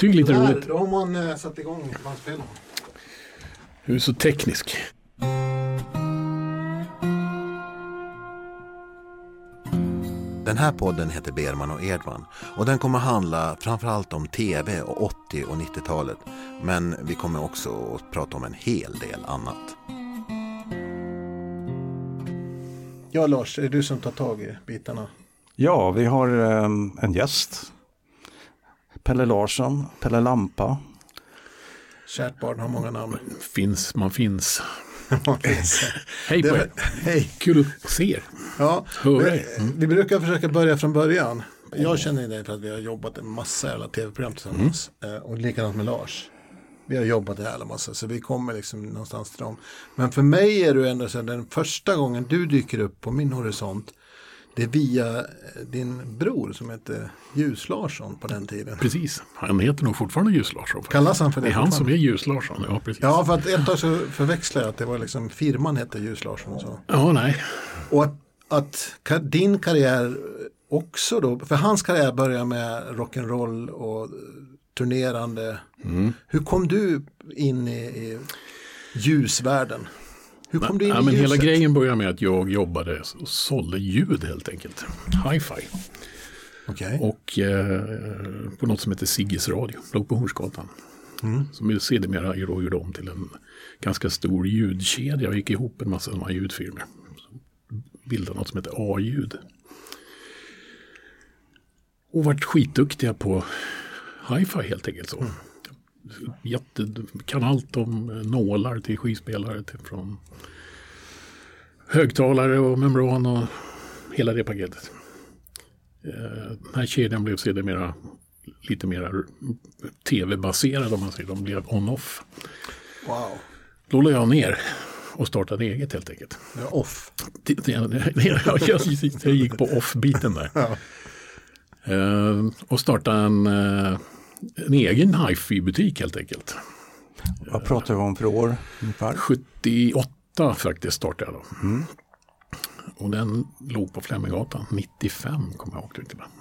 Tycker lite Där, roligt. då har man eh, satt igång bandspelaren. Du är så teknisk. Den här podden heter Berman och Edman och den kommer handla framförallt om tv och 80 och 90-talet. Men vi kommer också att prata om en hel del annat. Ja Lars, är det du som tar tag i bitarna? Ja, vi har ehm, en gäst. Pelle Larsson, Pelle Lampa. Kärt barn har många namn. Finns, man finns. Hej på er. Hej! Kul att se er. Ja, vi. Mm. vi brukar försöka börja från början. Jag känner dig för att vi har jobbat en massa jävla tv-program tillsammans. Mm. Eh, Och likadant med Lars. Vi har jobbat en jävla massa så vi kommer liksom någonstans till dem. Men för mig är du ändå så den första gången du dyker upp på min horisont. Det är via eh, din bror som hette Ljus-Larsson på den tiden. Precis. Han heter nog fortfarande Ljus-Larsson. Kallas han för det? Det är han som är Ljus-Larsson. Ja, precis. Ja, för att ett tag så förväxlade jag att det var liksom firman hette Ljus-Larsson och så. ja nej. Och att, att din karriär också då, för hans karriär börjar med rock'n'roll och turnerande. Mm. Hur kom du in i, i ljusvärlden? Hur kom du in Ja, i men ljuset? hela grejen började med att jag jobbade och sålde ljud helt enkelt. Hi-fi. Okej. Och eh, på något som heter Sigges Radio, låg på Hornsgatan. Som ju sedermera gjorde om till en ganska stor ljudkedja och gick ihop en massa sådana ljudfirmor. Bildade något som heter A-ljud. Och vart skitduktiga på hi-fi helt enkelt så. Jätte, kan allt om nålar till skivspelare till från högtalare och membran och hela det paketet. Eh, Den här kedjan blev sedermera lite mer tv-baserad om man säger. De blev on-off. Wow, Då la jag ner och startade eget helt enkelt. är off. Jag gick på off-biten där. Ja. Eh, och startade en, eh, en egen hifi-butik helt enkelt. Vad pratar vi om för år ungefär? 78 faktiskt startade jag då. Och den låg på Fleminggatan 95 kommer jag ihåg. jag.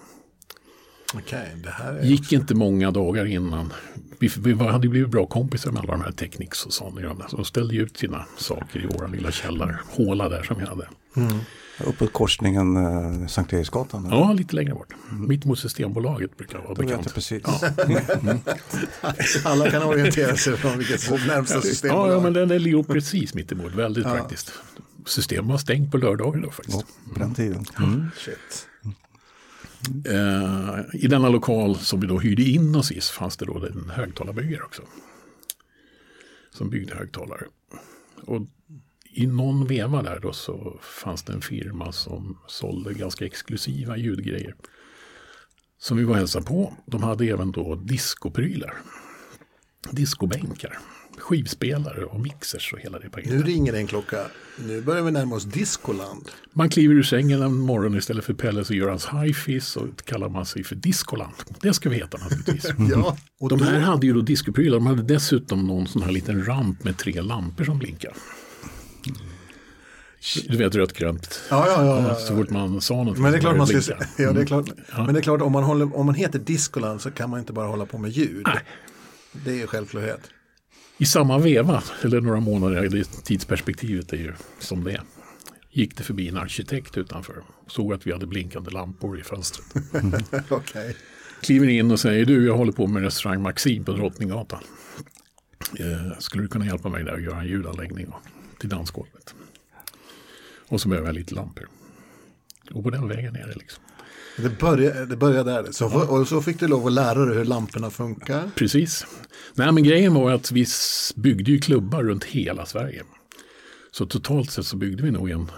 Här är... gick inte många dagar innan. Vi, vi var- hade blivit bra kompisar med alla de här Technics och sådana. Så de ställde ut sina saker i våra lilla källarhåla där som vi hade. Uppåt korsningen eh, Sankt Eriksgatan. eller? Ja, lite längre bort. Mitt mot Systembolaget brukar vara Då bekant. precis. Alla kan orientera sig från vilket närmsta system. Ja, ja, men den ligger precis mitt emot. Väldigt praktiskt. Systemet var stängt på lördagar då faktiskt. Ja, på den tiden. Shit. Eh, I denna lokal som vi då hyrde in oss i så fanns det då en högtalarbyggare också. Som byggde högtalare. Och i någon veva där då så fanns det en firma som sålde ganska exklusiva ljudgrejer. Som vi var och hälsade på. De hade även då diskoprylar. Diskobänkar. Skivspelare och mixers och hela det paketet. Nu ringer en klocka. Nu börjar vi närma oss discoland. Man kliver ur sängen en morgon istället för Pelle så gör hans hi-fi så kallar man sig för Discoland. Det ska vi heta naturligtvis. Ja, och De då, här hade ju då discoprylar. De hade dessutom någon sån här liten ramp med tre lampor som blinkar. Du vet rött, grönt. Ja, ja, ja, ja, Så fort man sa något. Men det är klart man ska ja, det är klart. Men det är klart om man, håller, om man heter Discoland så kan man inte bara hålla på med ljud. Nej. Det är ju självklarhet. I samma veva, eller några månader, det tidsperspektivet är ju som det är. Gick det förbi en arkitekt utanför. Såg att vi hade blinkande lampor i fönstret. Okej. kliver in och säger du, jag håller på med restaurang Maxim på Drottninggatan. Eh, skulle du kunna hjälpa mig där och göra en ljudanläggning till dansgolvet? Och så behöver jag lite lampor. Och på den vägen är det liksom. Det började, det började där. Så, och så fick du lov att lära dig hur lamporna funkar. Precis. Nej men grejen var att vi byggde ju klubbar runt hela Sverige. Så totalt sett så byggde vi nog en,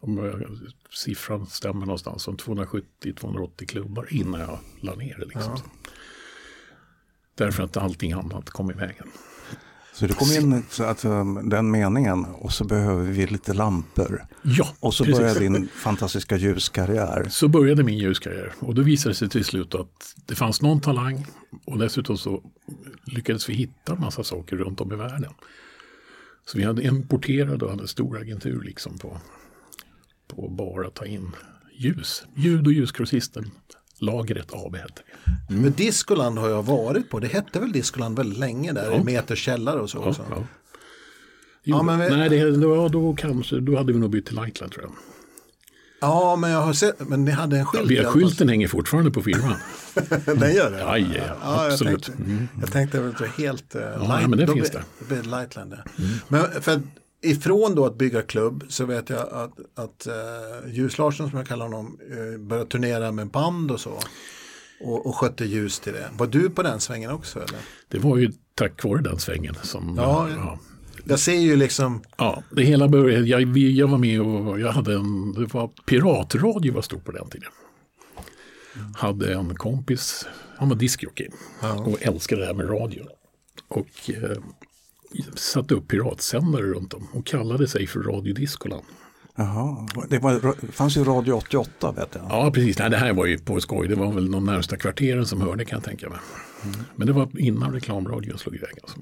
om siffran stämmer någonstans, som 270-280 klubbar innan jag la ner det. Liksom. Därför att allting annat kom i vägen. Så det kom in så att, um, den meningen och så behöver vi lite lampor. Ja, Och så precis. börjar din fantastiska ljuskarriär. Så började min ljuskarriär och då visade det sig till slut att det fanns någon talang och dessutom så lyckades vi hitta en massa saker runt om i världen. Så vi hade importerat och hade stor agentur liksom på, på bara ta in ljus. Ljud och ljusgrossisten Lagret AB hette vi. Men Discoland har jag varit på. Det hette väl Discoland väldigt länge där. Ja. I Meters källare och så Ja, också. ja. Ja, Jo, men vi- Nej, det, då, då, kanske, då hade vi nog bytt till Lightland tror jag. Ja, men jag har sett. Men ni hade en skylt. Ja, skylten hänger fortfarande på firman. Den gör det? Ja, ja, ja, jag absolut. tänkte, Mm. jag tänkte att det var helt uh, Ja, men det finns där. Det blir Lightland där. Men för ifrån då att bygga klubb så vet jag att, att uh, Ljus Larsson som jag kallar honom uh, började turnera med band och så. Och, och skötte ljus till det. Var du på den svängen också eller? Det var ju tack vare den svängen som... Ja, ja. Jag ser ju liksom, Ja, det hela började, jag, jag var med och jag hade en, det var piratradio var stort på den tiden. Hade en kompis, han var discjockey och älskade det här med radio. Och eh, satte upp piratsändare runt om och kallade sig för Radio Discoland. Jaha, det var, fanns ju Radio 88 vet jag. Ja, precis. Nej, det här var ju på skoj. Det var väl de närmsta kvarteren som hörde kan jag tänka mig. Men det var innan reklamradion slog iväg. Alltså.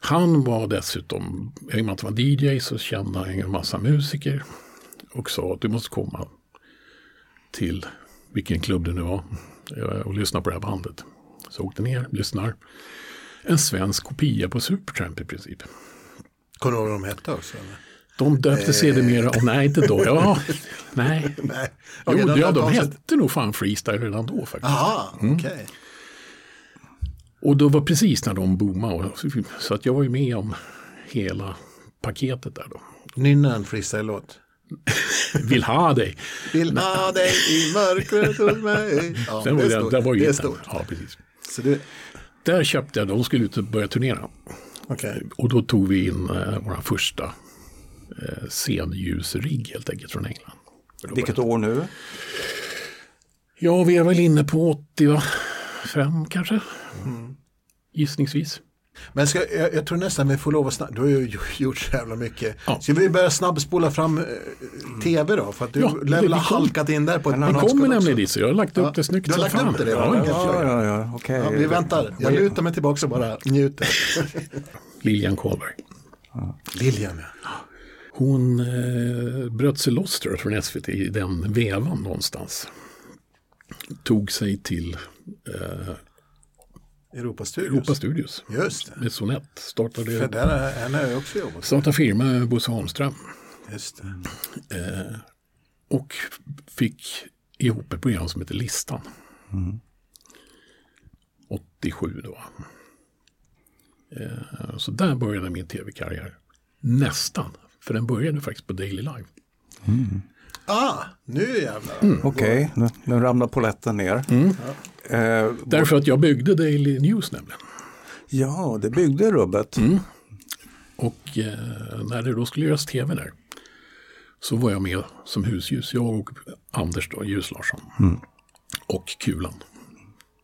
Han var dessutom, i och med att han var DJ så kände han en massa musiker. Och sa att du måste komma till vilken klubb det nu var eh, och lyssna på det här bandet. Så åkte ner, lyssnar. En svensk kopia på Supertramp i princip. kommer du ihåg vad de hette också? Eller? De döpte sedermera, oh, nej inte då, ja, nej. Nej. Jo, Okej, ja, de hette nog fan freestyle redan då faktiskt. Aha, okej. Och då var precis när de boomade. Så att jag var ju med om hela paketet där då. Nynna en freestyle-låt. Vill ha dig. Vill ha dig i mörkret hos mig. Ja, Den var, det är stort. den var ju det är stort. Ja, precis. Så det, Där köpte jag, de skulle ut och börja turnera. okej. Och då tog vi in eh, vår första eh, scenljusrigg helt enkelt från England. Vilket år nu? Ja, vi är väl inne på 85 kanske. Mm. Gissningsvis. Men ska, jag, jag tror nästan vi får lov att snabba, du har ju gjort så jävla mycket. Ja. Ska vi börja snabbspola fram eh, tv då? För att du Ja, lär väl vi ha halkat in där på ett Vi bananskal kommer också. nämligen dit, så jag har lagt upp Ja, det snyggt du har lagt upp det redan, Ja, ja. Ja, ja, okej. Ja, vi väntar, jag lutar mig tillbaka och bara njuter. Lilian Karlberg. Lilian ja. Hon eh, bröt sig loss tror jag, från SVT i den vevan någonstans. Tog sig till eh, Europa Studios. Europa Studios Just det. med Sonett. För Startade, där har- henne har jag också jobbat. startade firma med Bosse Holmström. Just det. Och fick ihop ett program som heter Listan. 87 då. Eh, så där började min tv-karriär. Nästan. För den började faktiskt på Daily Live. Ah, nu jävlar. Mm. Okej, nu, nu ramlar poletten ner. Eh, Därför att jag byggde Daily News nämligen. ja, det byggde rubbet. Och eh, när det då skulle göras tv där så var jag med som husljus. Jag och Anders då, Ljus Larsson. Och Kulan.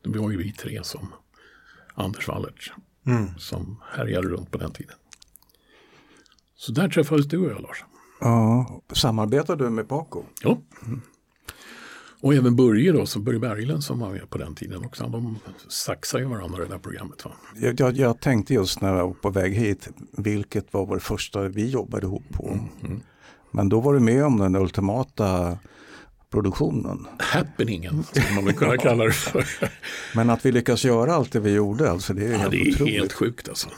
Det var ju vi tre som Anders Wallertz. Som härjade runt på den tiden. Så där träffades du och jag Lars. Ja, samarbetar du med Paco? Ja. Och även Börje då, som Börje Berglund som var med på den tiden också. De saxade ju varandra i det där programmet. Va? Jag, jag, jag tänkte just när jag var på väg hit, vilket var vår första vi jobbade ihop på. Men då var du med om den ultimata produktionen. Happeningen, skulle man väl kunna kalla det för. Men att vi lyckas göra allt det vi gjorde, alltså det är Ja, helt det är otroligt. helt sjukt alltså.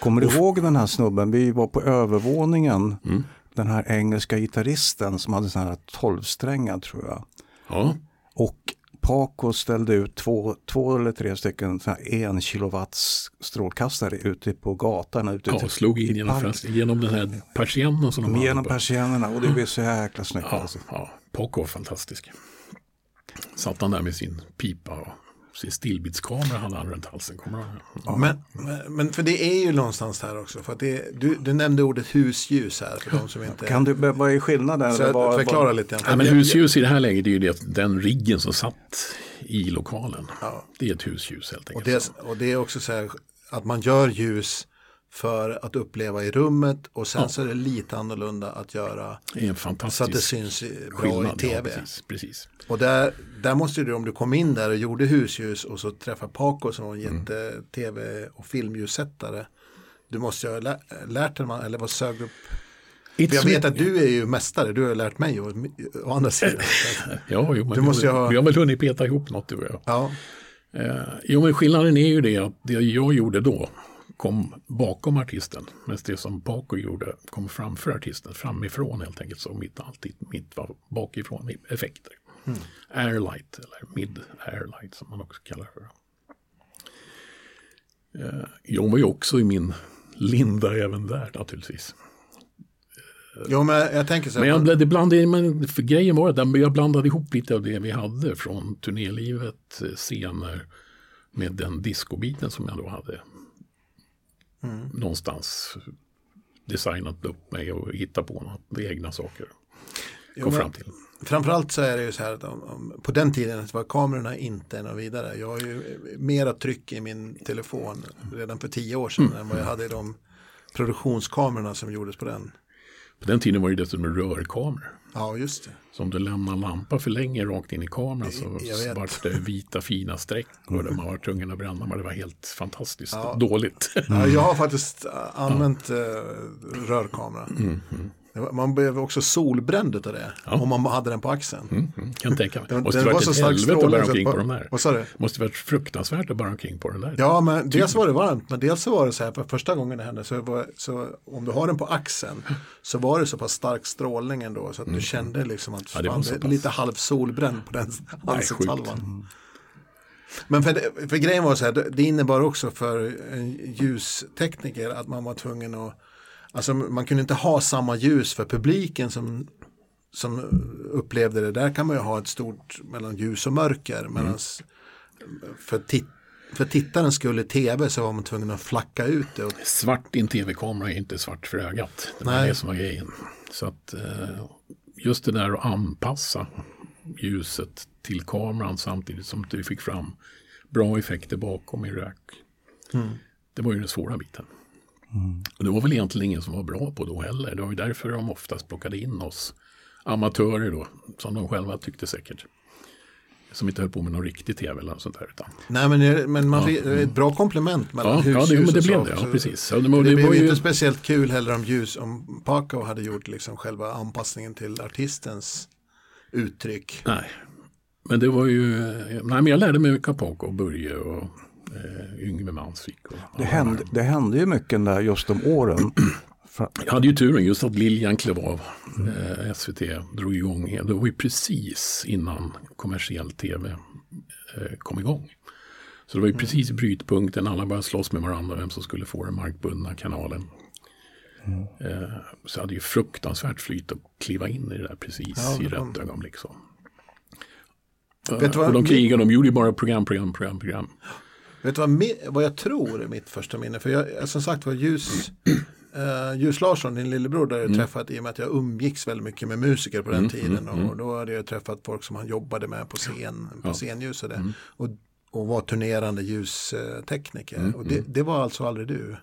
Kommer du ihåg den här snubben? Vi var på övervåningen. Mm. Den här engelska gitarristen som hade sån här tolvsträngar tror jag. Ja, Och Paco ställde ut två, två eller tre stycken en kilowatts strålkastare ute på gatan. Ute ja till- slog in genom, genom den här persiennen som de Genom persiennerna och det blev så jäkla snyggt. Ja, Alltså. ja, Poco var fantastisk. Satt han där med sin pipa och sin stillbildskamera hade han runt halsen. Kommer ihåg? Men, men, för det är ju någonstans här också. För att det, du, du nämnde ordet husljus här för de som inte... Kan du, vad är skillnaden? så jag förklara vad- lite. Ja, men husljus i det här läget är ju det, att den riggen som satt i lokalen. Ja. Det är ett husljus helt Och enkelt. det, och det är också så här att man gör ljus för att uppleva i rummet och sen så är det lite annorlunda att göra så att det syns i- bra i skillnad. tv. Ja, precis, precis. Och där, där måste du, om du kom in där och gjorde husljus och så träffade Paco som var en Mm. jätte-tv och filmljussättare. Du måste ju ha lä- lärt dig, eller vad sög upp? Jag vet att du är ju mästare, du har lärt mig å, å andra sidan. Ja, jo, men Du måste ju ha- vi har väl hunnit peta ihop något du och jag. Ja, Eh, jo, men skillnaden är ju det att det jag gjorde då kom bakom artisten. Medan det som Paco gjorde kom framför artisten, framifrån helt enkelt. Så mitt, alltid mitt var bakifrån effekter. Airlight, eller mid-airlight som man också kallar det för. Eh, jag var ju också i min linda även där naturligtvis. jo, men jag tänker så Men jag, det blandade, men för grejen var att jag blandade ihop lite av det vi hade från turnélivet, eh, scener med den discobiten som jag då hade. Mm. Någonstans designat upp mig och hittat på något, egna saker. Jo, Kom fram till. Framförallt så är det ju så här att om, om, på den tiden var kamerorna inte något vidare. Jag har ju mera tryck i min telefon redan för tio år sedan än vad jag hade i de produktionskamerorna som gjordes på den. På den tiden var det dessutom rörkameror. Ja, just det. Så om du lämnar lampan för länge rakt in i kameran så vart det vita fina streck och de var tvungna att bränna. Men det var helt fantastiskt Ja. dåligt. Ja, jag har faktiskt äh, använt äh, rörkamera. Det var- Man blev också solbränd av det. Om man hade den på axeln. Mm, kan tänka mig. Den- Måste den varit var så ett helvete att bära omkring bara- på de där. Vad sa du? Måste varit fruktansvärt att bära omkring på den där. Ja, men dels var det varmt, men dels så var det så här, för första gången det hände, så, var, så om du har den på axeln så var det så pass stark strålning ändå så att du kände liksom att Mm. Ja, det fan, det lite halv solbränd på den ansiktshalvan. Men för, det, för grejen var så här, det- det innebar också för en ljustekniker att man var tvungen att, alltså man kunde inte ha samma ljus för publiken som som upplevde det, där kan man ju ha ett stort mellan ljus och mörker. Mm. Medans för, tit- för tittaren skulle tv så var man tvungen att flacka ut det. Och, Svart i en tv-kamera är inte svart för ögat. Det var det som var grejen. Så att eh, just det där att anpassa ljuset till kameran samtidigt som du fick fram bra effekter bakom i rök. Mm. Det var ju den svåra biten. Och det var väl egentligen ingen som var bra på då heller. Det var ju därför de oftast plockade in oss amatörer då, som de själva tyckte säkert. Som inte höll på med någon riktig tv eller något sånt där. Utan. nej men, det- men man det är ett bra komplement mellan Ja, ja, husljus det, det och blev så. det. Ja, precis. Så det, Det, det blev ju, inte speciellt kul heller om ljus, om Paco hade gjort liksom själva anpassningen till artistens uttryck. Nej, men det var ju, nej men jag lärde mig mycket av Paco och Börje och eh, Yngve Mansvik. Och, Det hände, det hände ju mycket där just de åren. Jag hade ju turen just att Lilian klev av. Eh, SVT drog igång. Det var ju precis innan kommersiell tv eh, kom igång. Så det var ju precis brytpunkten. Alla började slåss med varandra vem som skulle få den markbundna kanalen. Eh, så jag hade ju fruktansvärt flyt att kliva in i det där precis Ja, i rätt ögonblick. Så. Vet och de krigade, de gjorde ju bara program, program, program, program. Vet du vad, mi- vad jag tror är mitt första minne? För jag, som sagt var Ljus, uh, Ljus Larsson, din lillebror, där jag Mm. träffat i och med att jag umgicks väldigt mycket med musiker på den tiden. Och då hade jag träffat folk som han jobbade med på scen, på scenljus och det. Mm. Och, och var turnerande ljustekniker. Mm, Och det, det var alltså aldrig du?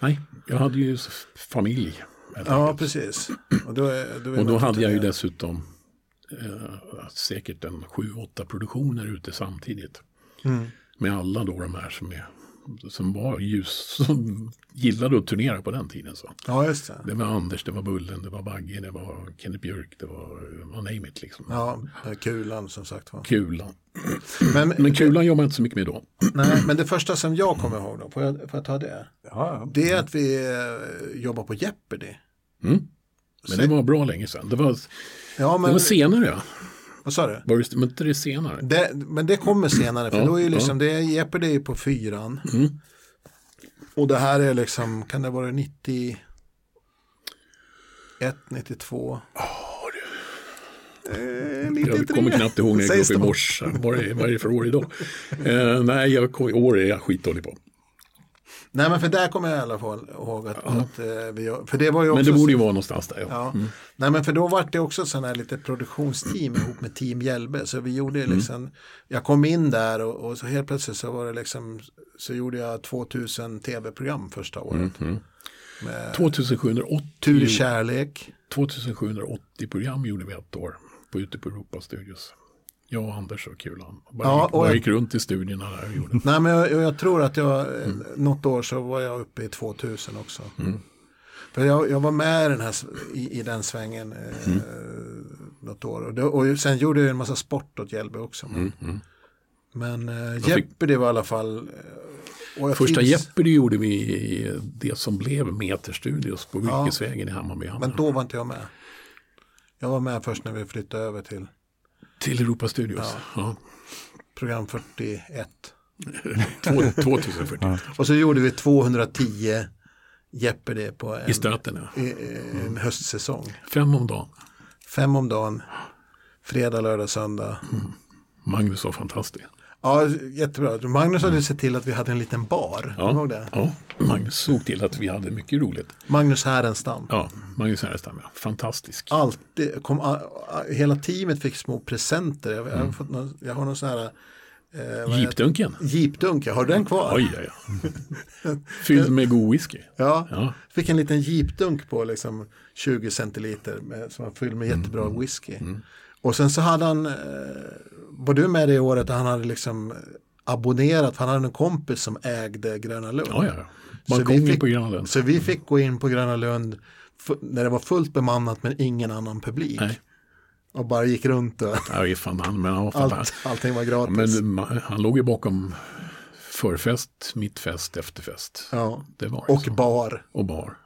Nej, jag hade ju familj. Ja, precis. Och då, då Och då hade jag ju dessutom eh, säkert en sju, åtta produktioner ute samtidigt. Mm. Med alla då de här som, är, som var ljus, som gillade att turnera på den tiden. Så. Ja, just det. Det var Anders, det var Bullen, det var Bagge, det var Kenneth Björk, det var var name it liksom. Ja, kulan som sagt var. Kulan. Men, Men Kulan jobbade jag inte så mycket med då. nej, men det första som jag kommer ihåg då, får jag, får jag ta det? Ja, Det är att vi eh, jobbar på Jeopardy. Mm. Men det var bra länge sedan. Det var, Ja, det men var senare ja. Vad sa du? Var det, men inte det senare? Det, men det kommer senare, för Ja, då är ju liksom, det är Jeopardy är ju på fyran. Mm. Och det här är liksom, kan det vara 91, 92? Eh, 93. Jag kommer knappt ihåg när jag gick upp i det. morse. Vad är, det för år idag? Eh, nej, jag, år är jag skitdålig på. Nej men för där kommer jag i alla fall ihåg att, att eh, vi, för det var ju också Men det borde ju vara någonstans där. Ja. Ja. Nej men för då var det också sån här lite produktionsteam ihop med Team Hjälbe. Så vi gjorde Mm. liksom, jag kom in där och, och så helt plötsligt så var det liksom, så gjorde jag 2000 tv-program första året. Mm. Med 2780, Tur i kärlek. 2780 program gjorde vi ett år på ute på Europa Studios. Jag och Anders och Kulan. Bara, Ja, gick, och jag- gick runt i studierna där och gjorde. Nej men jag, jag tror att jag, Mm. något år så var jag uppe i 2000 också. För jag, jag var med i den, här, i, i den svängen eh, Mm. något år. Och, det, och sen gjorde jag en massa sport åt Hjällby också. Men, Mm, men eh, fick- Jeopardy var i alla fall... eh, Första finns- Jeopardy gjorde vi i det som blev Meterstudios på Virkesvägen i Hammarby. Men då var inte jag med. Jag var med först när vi flyttade över till Till Europa Studios. Ja. program 41. Två- 2040. Och så gjorde vi 210 Jeopardy på en, I stöten ja. i, en höstsäsong. Fem om dagen. Fem om dagen. Fredag, lördag, söndag. Magnus var fantastisk. Ja, jättebra. Magnus hade sett till att vi hade en liten bar. Du det? ja, Magnus såg till att vi hade mycket roligt. Magnus Härenstam. Ja, Magnus Härenstam, ja. fantastisk. Alltid, kom, hela teamet fick små presenter. Jag, jag, har, fått någon, jag har någon sån här... Eh, Jeepdunken. Jeepdunk, har den kvar. Oj, ja, ja. Fylld med god whisky. Ja, Ja. fick en liten jeepdunk på liksom 20 centiliter med, som var fylld med jättebra whisky. Och sen så hade han, eh, var du med det året han hade liksom abonnerat, han hade en kompis som ägde Gröna Lund. Ja, ja. Så vi fick- på Gröna Lund. Så vi fick gå in på Gröna Lund när det var fullt bemannat men ingen annan publik. Nej. Och bara gick runt och Ja, fan han, men han var fan, allt, allting var gratis. Men han låg ju bakom förfest, mittfest, efterfest. ja. Det var Och så. bar. och bar.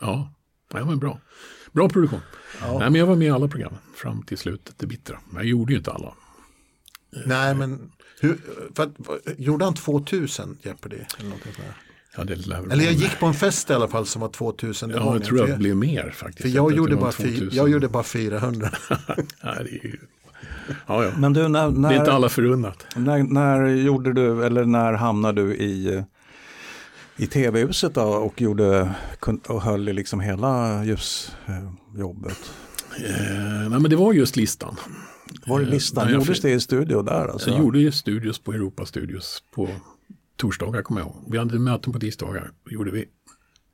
Ja, det var bra. Bra produktion. Nej, men jag var med i alla program fram till slutet, det bittra. Men jag gjorde ju inte alla. Nej men, hur, för att, gjorde han 2000 Jeopardy? Eller? Ja, det eller jag gick på en fest i alla fall som var 2000. Det Ja, jag tror det jag, blev mer faktiskt. för Jag jag gjorde, bara fy, 2000. jag gjorde bara 400. Nej, det är ju... Ja, ja. Men du, när, Det är inte när, alla förunnat. när, när gjorde du, eller när hamnade du i, i tv-huset och, gjorde, och höll i liksom hela ljusjobbet? Eh, nej, men det var just listan. Var det Eh, listan? jag Gjordes fick- det i studio där? Alltså? Jag gjorde ju studios på Europa Studios på torsdagar kommer jag ihåg. Vi hade möten på tisdagar. Då gjorde vi,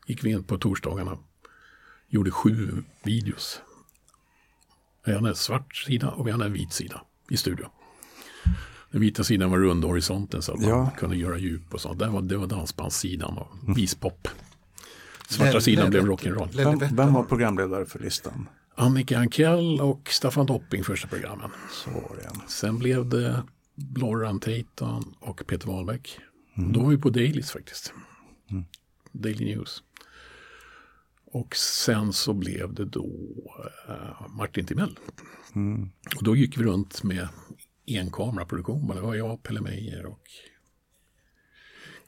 gick vi in på torsdagarna. Gjorde sju videos. Vi hade en svart sida och vi hade en vit sida i studion. Den vita sidan var runda horisonten så att man Ja. kunde göra djup och sånt. Det var, det var dansbandssidan och vispop. Svarta Lelle- sidan blev rock'n'roll. Vem, var programledare för listan? Annika Ankell och Staffan Dopping första programmen. Så var det. Sen blev det Lorran Teiton och Peter Wahlbeck. Då var vi på Dailys faktiskt. Daily News. Och sen så blev det då eh, Martin Timell. Och då gick vi runt med enkameraproduktion. Det var jag, Pelle Meijer och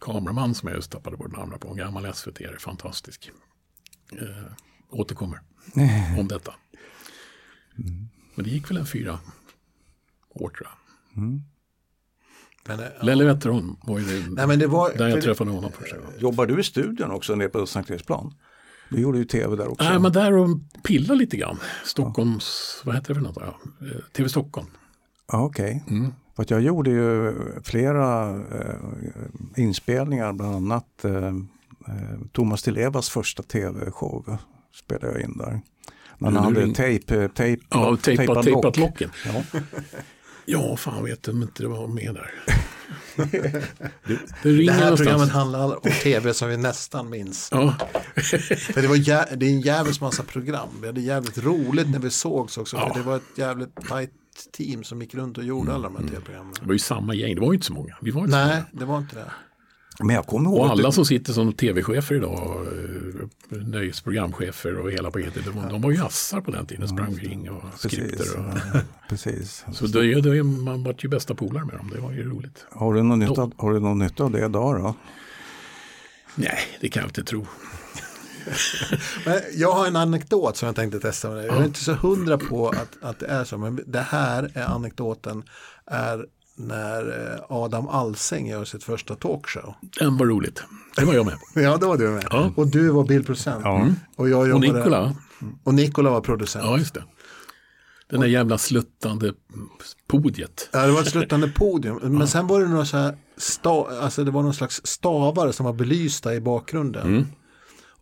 kameraman som jag just tappade bort namnet på. En gammal SVT, är fantastisk. Eh, återkommer om detta. Men det gick väl en fyra år tror jag. Men, eh, Lelle Wetterholm var ju det, Nej, men det var, där jag träffade honom första gången. Jobbar du i studion också nere på Sankt Eriksplan? Du gjorde ju tv där också. Nej, men där och pilla lite grann. Stockholms, vad heter det för något? Ja, eh, TV Stockholm. Okej. Mm. För att jag gjorde ju flera eh, inspelningar, bland annat eh, eh, Thomas Di Levas första tv-show spelade jag in där. När han hade ring- tejp, tejp, Ja, tejpat, tejpat locken. Ja. Ja, fan vet om inte det var med där. det, det det här någonstans. programmet handlar om tv som vi nästan minns. Ja, För det, var jä- det är en jävligt massa program. Vi hade jävligt roligt när vi sågs också. Ja. För det var ett jävligt tajt team som gick runt och gjorde alla de här tv-programmen. det var ju samma gäng. Det var ju inte så många. Vi var inte så Nej, många. det var inte det. Men jag kommer ihåg Och alla du- som sitter som tv-chefer idag, eh, nöjesprogramchefer och hela paketet, de, de var ju assar på den tiden, sprang omkring och Precis, skripter. Och, ja, precis. så det, det, man vart ju bästa polare med dem, det var ju roligt. Har du någon nytta, har du någon nytta av det idag då? Nej, det kan jag inte tro. Men jag har en anekdot som jag tänkte testa med dig. Jag är inte så hundra på att, att det är så. Men det här är anekdoten är när eh, Adam Alsing gör sitt första talkshow. Den var roligt. Det var jag med. Ja, då var du med. Ja. Och du var bildproducent. Och, jag Och Nikola, Och Nikola var producent. ja just det. Den där jävla sluttande podiet. Ja, det var ett sluttande podium. Men sen var det några så här sta, alltså det var någon slags stavar som var belysta i bakgrunden.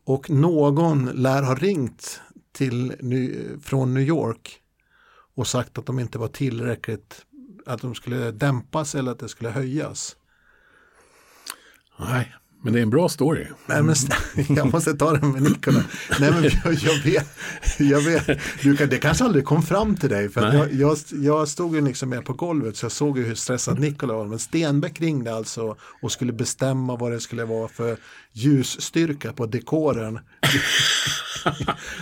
Och någon lär ha ringt till, från New York och sagt att de inte var tillräckligt, att de skulle dämpas eller att det skulle höjas. Nej, Men det är en bra story. Nej, men, jag måste ta den med Nikola. Nej, men jag, jag, vet, jag vet. Du kan, det kanske aldrig kom fram till dig. För jag, jag, jag, stod ju liksom med på golvet så jag såg ju hur stressad Nikola var. Men Stenbeck ringde alltså och skulle bestämma vad det skulle vara för ljusstyrka på dekoren.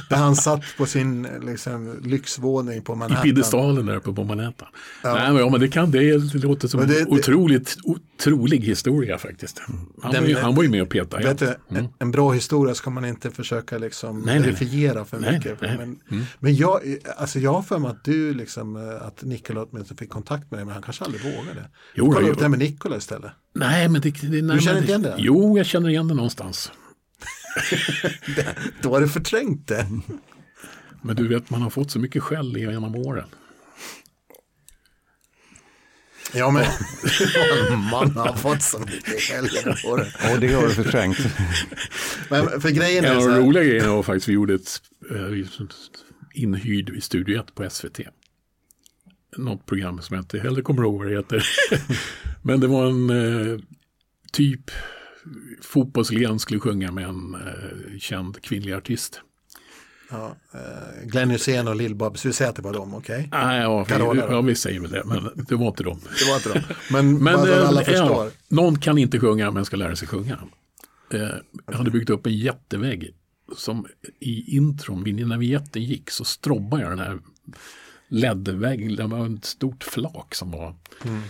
där han satt på sin liksom, lyxvåning på Manhattan. I piedestalen där uppe på Manhattan. Ja. Nej, men, ja, men det, kan, det, låter som en otroligt otrolig historia faktiskt. Han, den, var, ju, han var ju med och petade. Vet du, mm. en, bra historia ska man inte försöka liksom nej, verifiera för nej, mycket. Nej, men, mm. men jag, alltså jag har för mig att du, liksom, att Nikola åtminstone fick kontakt med dig, men han kanske aldrig vågade. Jo, Kolla upp det här med Nikola istället. Nej, men det, det, nej, du känner inte igen det? Jo, jag känner igen det någonstans. Då har du förträngt det. Men du vet, man har fått så mycket skäll genom åren. Ja, men man har fått så mycket skäll genom åren. Och det har du förträngt. Men för grejen är en av de roliga grejerna var faktiskt vi gjorde ett uh, inhyrd i Studio 1 på SVT. Något program som jag inte heller kommer ihåg vad det heter. Men det var en uh, typ fotbollsligan skulle sjunga med en uh, känd kvinnlig artist. Ja, uh, Glenn Hysén och Lill-Babs, så vi säger att det var dem, okej? Okay? Ah, ja, vi, ja, vi säger väl det, men det var inte dem. det var inte dem. Men, men äh, alla förstår. Ja, någon kan inte sjunga men ska lära sig sjunga. Uh, jag hade byggt upp en jättevägg som i intron, när vignetten gick så strobbade jag den här LED-väggen. Det var ett stort flak som var mm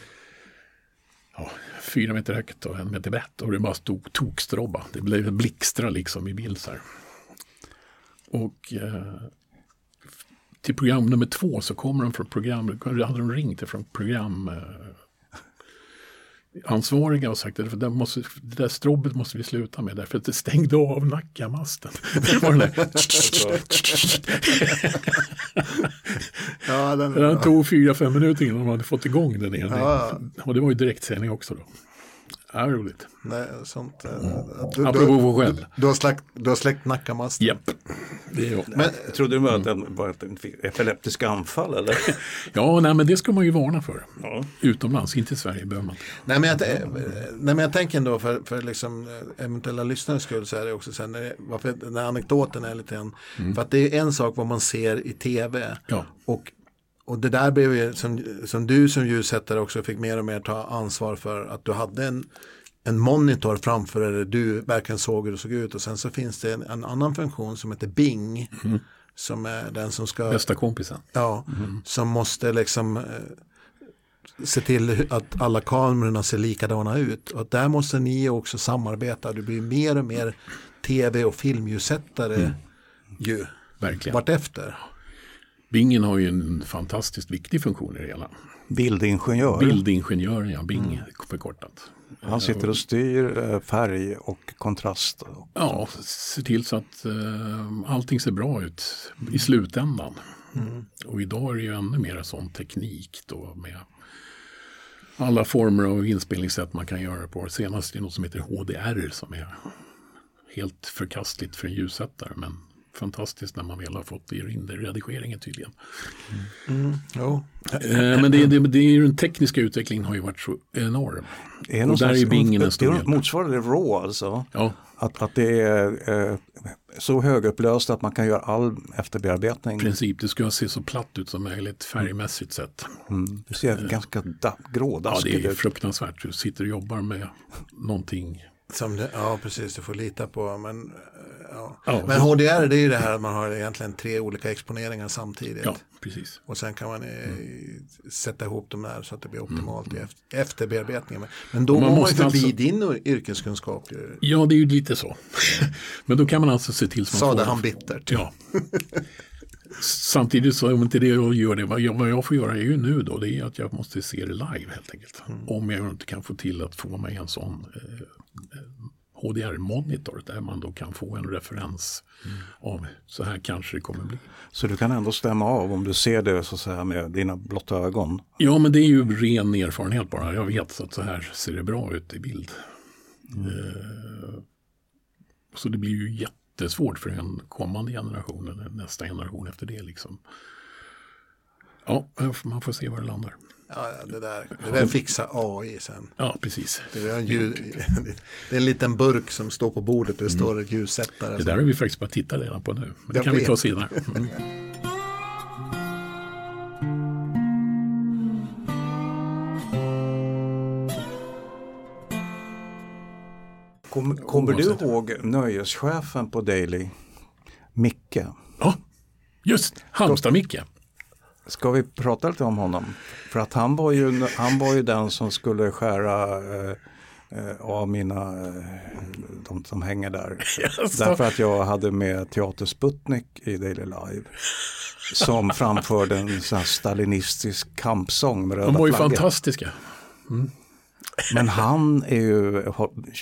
ja, fyra meter högt och en meter brett och det bara stod tokstrobba. Det blev blixtra liksom i bild så här. Och eh, till program nummer två så kommer de från program, hade de ringt från program eh, ansvariga och sagt att det, måste, det där strobbet måste vi sluta med därför att det stängde av Nackamasten. Det var den där ja, den, den tog fyra, fem minuter innan de hade fått igång den igen. Ja. Och det var ju direktsändning också då. Ja, roligt. Nej, sånt. Mm. Du, Apropå du, själv. Du, har släckt, du har släckt nackamasten. Japp. Det är men, trodde du att det var ett epileptiska anfall eller? ja, nej, men det ska man ju varna för. Ja. Utomlands, inte i Sverige behöver man nej men, jag, nej, men jag tänker ändå för, för liksom, eh, eventuella lyssnares skull så är det också sen, varför den här anekdoten är lite grann, mm. för att det är en sak vad man ser i tv ja. och och det där blev ju, som, som du som ljussättare också fick mer och mer ta ansvar för att du hade en, en monitor framför dig du verkligen såg hur det såg ut och sen så finns det en, en annan funktion som heter Bing. Mm. Som är den som ska... Bästa kompisen. Ja, mm. som måste liksom eh, se till att alla kamerorna ser likadana ut. Och där måste ni också samarbeta. Du blir mer och mer tv och filmljussättare mm. ju. Verkligen. Vartefter. Bingen har ju en fantastiskt viktig funktion i det hela. Bildingenjör. Bildingenjör, ja, Bing mm. förkortat. Han sitter och styr eh, färg och kontrast. Ja, ser till så att uh, allting ser bra ut i slutändan. Mm. Och idag är det ju ännu mer sån teknik då med alla former av inspelningssätt man kan göra på. Senast är det något som heter HDR som är helt förkastligt för en ljussättare men fantastiskt när man väl har fått in det i redigeringen tydligen. Mm. Mm. Men det, det, det är ju den tekniska utvecklingen har ju varit så enorm. Det är och där är Bingen en stor del. Motsvarande RAW alltså? Ja. Att, att det är eh, så högupplöst att man kan göra all efterbearbetning. I princip, det ska se så platt ut som möjligt färgmässigt sett. Mm. Det ser uh, ganska da, grådaskigt ut. Ja, det är fruktansvärt. Du sitter och jobbar med någonting som det, ja, precis, du får lita på. Men, ja. ja. men HDR det är ju det här att man har egentligen tre olika exponeringar samtidigt. Ja, precis. Och sen kan man mm. sätta ihop dem där så att det blir optimalt mm. i efterbearbetningen. Men då man går man ju förbi alltså... din yrkeskunskap. Ju. Ja, det är ju lite så. men då kan man alltså se till så man Sade han bittert. Ja. Samtidigt så om inte det jag gör det, vad jag, vad jag får göra är ju nu då, det är att jag måste se det live helt enkelt. Mm. Om jag inte kan få till att få mig en sån eh, HDR-monitor där man då kan få en referens mm. av så här kanske det kommer bli. Så du kan ändå stämma av om du ser det så att säga, med dina blotta ögon? Ja, men det är ju ren erfarenhet bara. Jag vet att så här ser det bra ut i bild. Mm. Uh, så det blir ju jättesvårt för en kommande generation eller nästa generation efter det. Liksom. Ja, man får se var det landar. Ja, det där, det där fixar AI sen. Ja, precis. Det är, en ljud, det är en liten burk som står på bordet och det står ett ljussättare. Det där har vi faktiskt bara tittat redan på nu. Men det Jag kan vi vet. ta senare. Mm. Kom, kommer du ihåg nöjeschefen på Daily? Micke. Ja, just Halmstad-Micke. Ska vi prata lite om honom? För att han var ju, han var ju den som skulle skära eh, eh, av mina, eh, de som hänger där. Jaså? Därför att jag hade med Teater Sputnik i Daily Live. Som framförde en sån stalinistisk kampsång med röda De var ju flaggor. fantastiska. Men han är ju,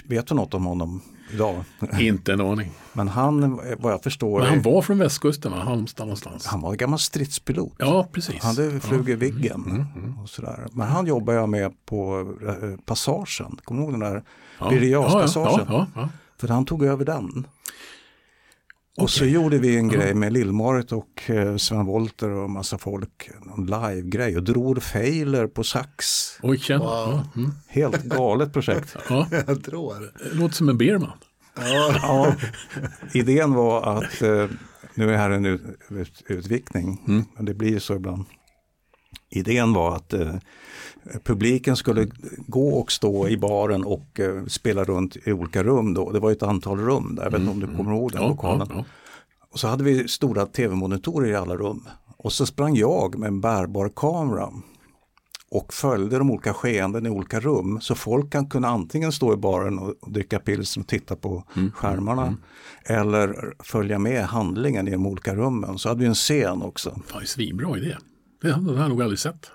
vet du något om honom idag? Inte en aning. Men han, vad jag förstår, Men han var från västkusten? Halmstad någonstans. han var en gammal stridspilot. Ja, precis. Han hade flugit Mm, Viggen och sådär. Men han jobbar jag med på eh, Passagen. Kommer du ihåg den där ja. Birger ja, ja, ja, ja, För han tog över den. Och så gjorde vi en grej med Lill-Marit och eh, Sven Wollter och massa folk. En live-grej och drog Feiler på sax. Oj. Ja, mm. Helt galet projekt. ja. Jag tror låter som en Berman. Ja, idén var att, eh, nu är här en ut, ut, utvikning, men det blir ju så ibland. Idén var att eh, publiken skulle gå och stå i baren och eh, spela runt i olika rum då. Det var ett antal rum där, jag vet inte om du kommer ihåg den Ja, lokalen. ja, ja. Och så hade vi stora tv-monitorer i alla rum. Och så sprang jag med en bärbar kamera och följde de olika skeenden i olika rum. Så folk kan kunna antingen stå i baren och och dricka pilsner och titta på skärmarna. Eller följa med handlingen i de olika rummen. Så hade vi en scen också. Fan, svinbra idé. Det har jag nog aldrig sett.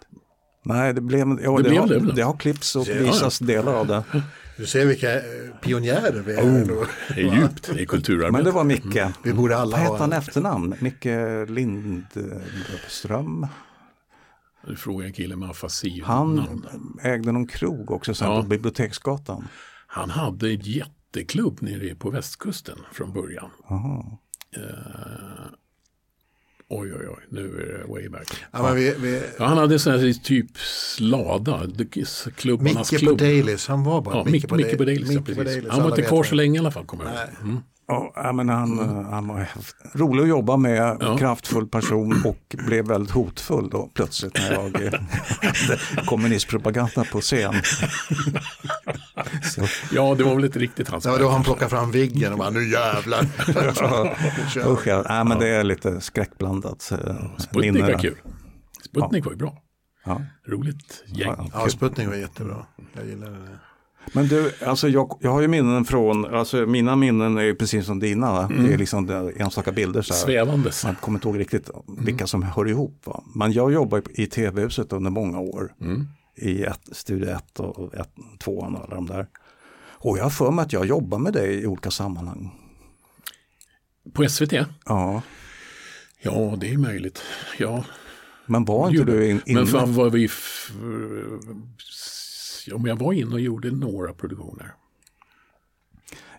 Nej, det blev, ja, Det det, blev har, det det har klippts och Ja, visats delar av det. Du ser vilka eh, pionjärer vi är. då. Det är djupt, det är kulturarbete. Men det var Micke. Vi borde alla Vad hette ha han efternamn? Micke Lindström? Du frågar en kille med afasi. Han namn. ägde någon krog också sen Ja. på Biblioteksgatan. Han hade en jätteklubb nere på västkusten från början. Aha. Eh, oj, oj, oj, nu är det way back. Ja, men vi, vi, Ja, han hade sån här typ Lada, klubbarnas Micke på klubb. Dailys, han var bara Ja, Micke, Micke på Dailys, ja, Micke på Han var inte kvar så länge i alla fall, kommer jag ihåg. Mm. Ja, ja, men han, eh, han var rolig att jobba med, Ja. kraftfull person och blev väldigt hotfull då plötsligt när jag eh, hade kommunistpropaganda på scen. Så, Ja, det var väl inte riktigt hans var då han plockade fram Viggen och bara nu jävlar. Kör. usch, ja, nej, men det är lite skräckblandat. eh, Sputnik var kul. Sputnik var ju bra. Ja. Roligt gäng. Ja, Ja, Sputnik var jättebra. Jag gillar det. Men du, alltså jag, jag har ju minnen från, alltså mina minnen är ju precis som dina. Va? Det är liksom det- enstaka bilder så här. Svävandes. Man kommer inte ihåg riktigt vilka som hör ihop. Va? Men jag jobbade i tv-huset under många år. Mm. I ett, Studio 1 och ett, tvåan och alla de där. Och jag har för mig att jag jobbar med dig i olika sammanhang. På SVT? Ja, Ja, det är möjligt. Ja, men var inte gjorde- du in, inne? Men fan var vi... Men jag var inne och gjorde några produktioner.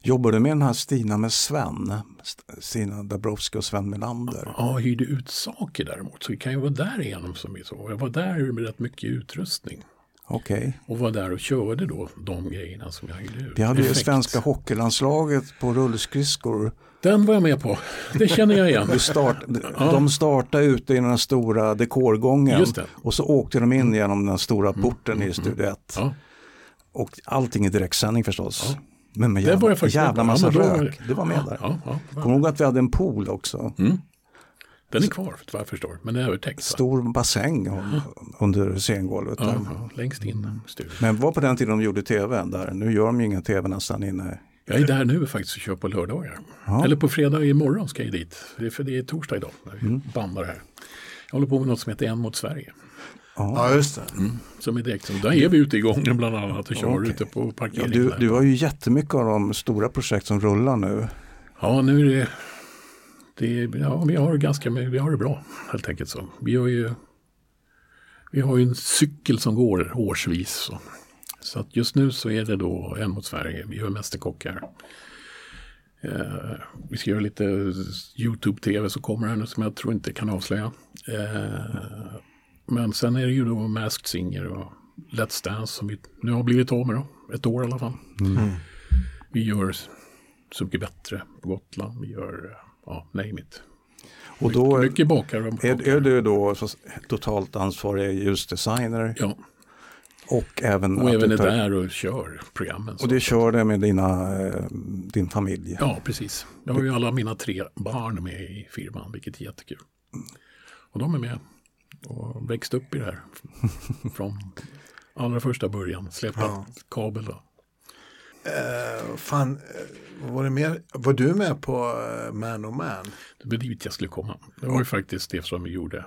Jobbar du med den här Stina med Sven? St- Stina Dabrowski och Sven Melander? Ja, hyrde ut saker däremot. Så vi kan ju vara där igenom som vi så. Jag var där med rätt mycket utrustning. Okej. Och var där och körde då de grejerna som jag hyrde ut. Vi hade ju Effekt. svenska hockeylandslaget på rullskridskor. Den var jag med på. Det känner jag igen. Start, De startade ute i den stora dekorgången det. och så åkte de in genom den stora porten i Studio 1. Ja, Och allting i direktsändning förstås. Men med det var jävla, jävla massa Ja, rök. Du var med där. Ja, ja, ja. Kommer ihåg att vi hade en pool också? Den är kvar vad jag förstår. Men den är övertäckt. Stor bassäng under scengolvet. Ja, ja, längst in studion. Men var på den tiden de gjorde tv där. Nu gör de ju ingen tv nästan inne. Jag är där nu faktiskt och kör på lördagar. Eller på fredag imorgon ska jag dit. Det är, för det är torsdag idag när vi Mm. bandar här. Jag håller på med något som heter En mot Sverige. Ja, just det. Som är direkt, som- där är vi ute i gången bland annat och kör Okej. ute på Ja, parkeringen. du, där. du har ju jättemycket av de stora projekt som rullar nu. Ja, nu är det, det ja, vi har ganska, vi har det bra helt enkelt så. Vi har ju, vi har ju en cykel som går årsvis. Så, så att just nu så är det då en mot Sverige. Vi gör Mästerkockar. Eh, vi ska göra lite YouTube-tv som kommer här nu som jag tror inte kan avslöja. Eh, Men sen är det ju då Masked Singer och Let's Dance som vi nu har blivit av med då. Ett år i alla fall. Vi gör Så mycket bättre på Gotland. Vi gör, eh, ja, name it. Och då mycket, mycket bakar. och är, är du då totalt ansvarig ljusdesigner Ja, och även och att även du är tar- där och kör programmen. Och du kör det med dina, eh, din familj? Ja, precis. Jag har ju alla mina tre barn med i firman, vilket är jättekul. Och de är med och växt upp i det här från allra första början. Släpat Ja. kabel och Eh, fan, eh, var, det mer, var du med på Man och Man? det var dit jag skulle komma. Det var ju faktiskt det som vi gjorde.